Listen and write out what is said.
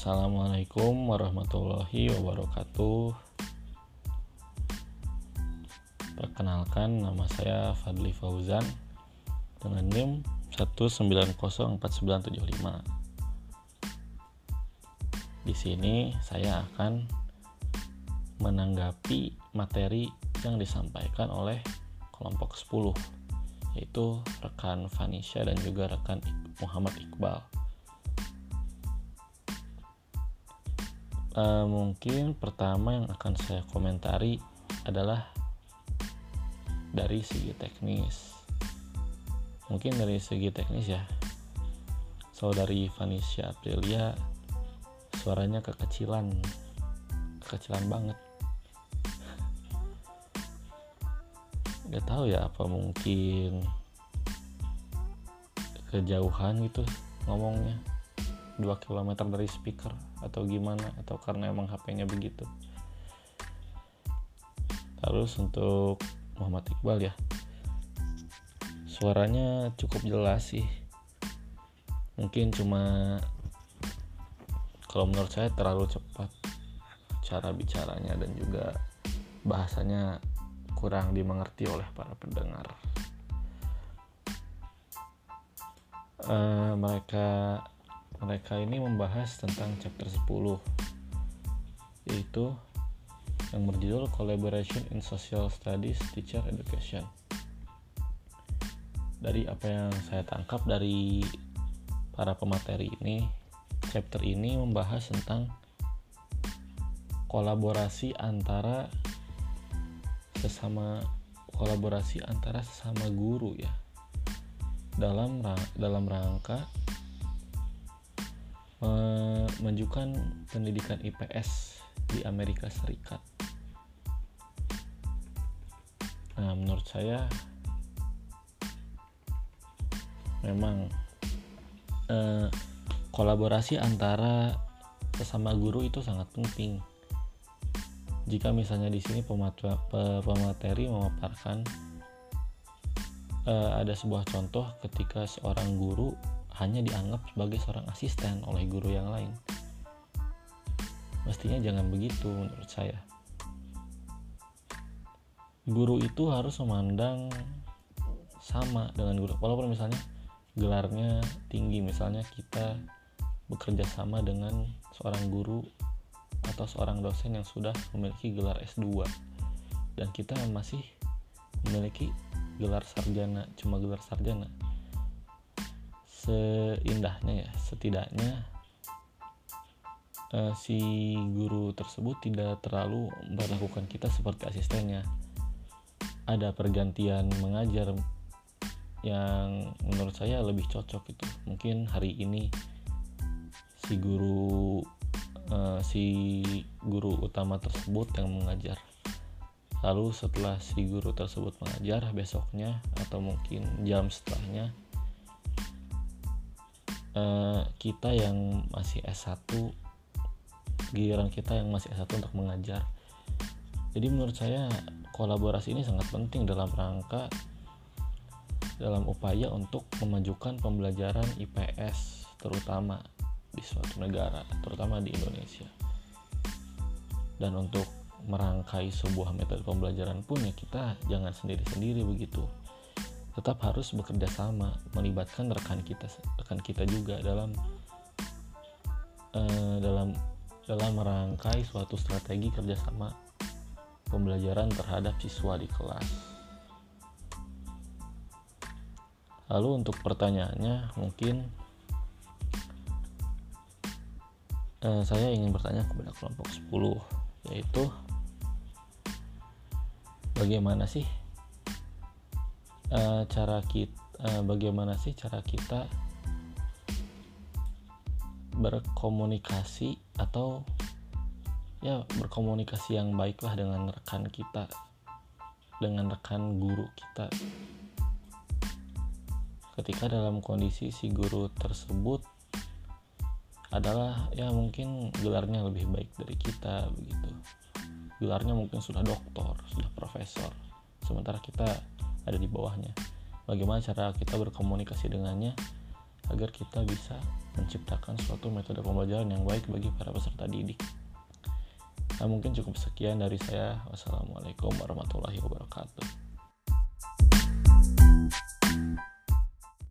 Assalamualaikum warahmatullahi wabarakatuh. Perkenalkan nama saya Fadli Fauzan dengan NIM 1904975. Di sini saya akan menanggapi materi yang disampaikan oleh kelompok 10 yaitu rekan Vanisha dan juga rekan Muhammad Iqbal. Uh, mungkin pertama yang akan saya komentari adalah dari segi teknis. Mungkin dari segi teknis ya. Saudari Vanisha Aprilia suaranya kekecilan. Kekecilan banget. Nggak tahu ya apa mungkin kejauhan gitu ngomongnya 2 km dari speaker atau gimana atau karena emang HP-nya begitu. Terus untuk Muhammad Iqbal ya suaranya cukup jelas sih. Mungkin cuma kalau menurut saya terlalu cepat cara bicaranya dan juga bahasanya kurang dimengerti oleh para pendengar. Uh, mereka mereka ini membahas tentang chapter 10 yaitu yang berjudul Collaboration in Social Studies Teacher Education. Dari apa yang saya tangkap dari para pemateri ini, chapter ini membahas tentang kolaborasi antara sesama kolaborasi antara sesama guru ya dalam dalam rangka menunjukkan pendidikan IPS di Amerika Serikat Nah, menurut saya memang eh, kolaborasi antara sesama guru itu sangat penting. Jika misalnya di sini pemateri memaparkan eh, ada sebuah contoh ketika seorang guru hanya dianggap sebagai seorang asisten oleh guru yang lain. Mestinya jangan begitu menurut saya. Guru itu harus memandang sama dengan guru. Walaupun misalnya gelarnya tinggi misalnya kita bekerja sama dengan seorang guru atau seorang dosen yang sudah memiliki gelar S2 dan kita masih memiliki gelar sarjana cuma gelar sarjana seindahnya ya setidaknya uh, si guru tersebut tidak terlalu melakukan kita seperti asistennya. Ada pergantian mengajar yang menurut saya lebih cocok itu. Mungkin hari ini si guru uh, si guru utama tersebut yang mengajar. Lalu setelah si guru tersebut mengajar besoknya atau mungkin jam setelahnya uh, kita yang masih S1 giliran kita yang masih S1 untuk mengajar jadi menurut saya kolaborasi ini sangat penting dalam rangka dalam upaya untuk memajukan pembelajaran IPS terutama di suatu negara, terutama di Indonesia. Dan untuk merangkai sebuah metode pembelajaran pun ya kita jangan sendiri-sendiri begitu. Tetap harus bekerja sama, melibatkan rekan kita rekan kita juga dalam uh, dalam dalam merangkai suatu strategi kerjasama pembelajaran terhadap siswa di kelas. Lalu untuk pertanyaannya mungkin eh, saya ingin bertanya kepada kelompok 10 yaitu bagaimana sih eh, cara kita eh, bagaimana sih cara kita berkomunikasi atau ya berkomunikasi yang baiklah dengan rekan kita dengan rekan guru kita? Ketika dalam kondisi si guru tersebut adalah ya mungkin gelarnya lebih baik dari kita begitu. Gelarnya mungkin sudah doktor sudah profesor. Sementara kita ada di bawahnya bagaimana cara kita berkomunikasi dengannya agar kita bisa menciptakan suatu metode pembelajaran yang baik bagi para peserta didik. Nah, mungkin cukup sekian dari saya. Wassalamualaikum warahmatullahi wabarakatuh.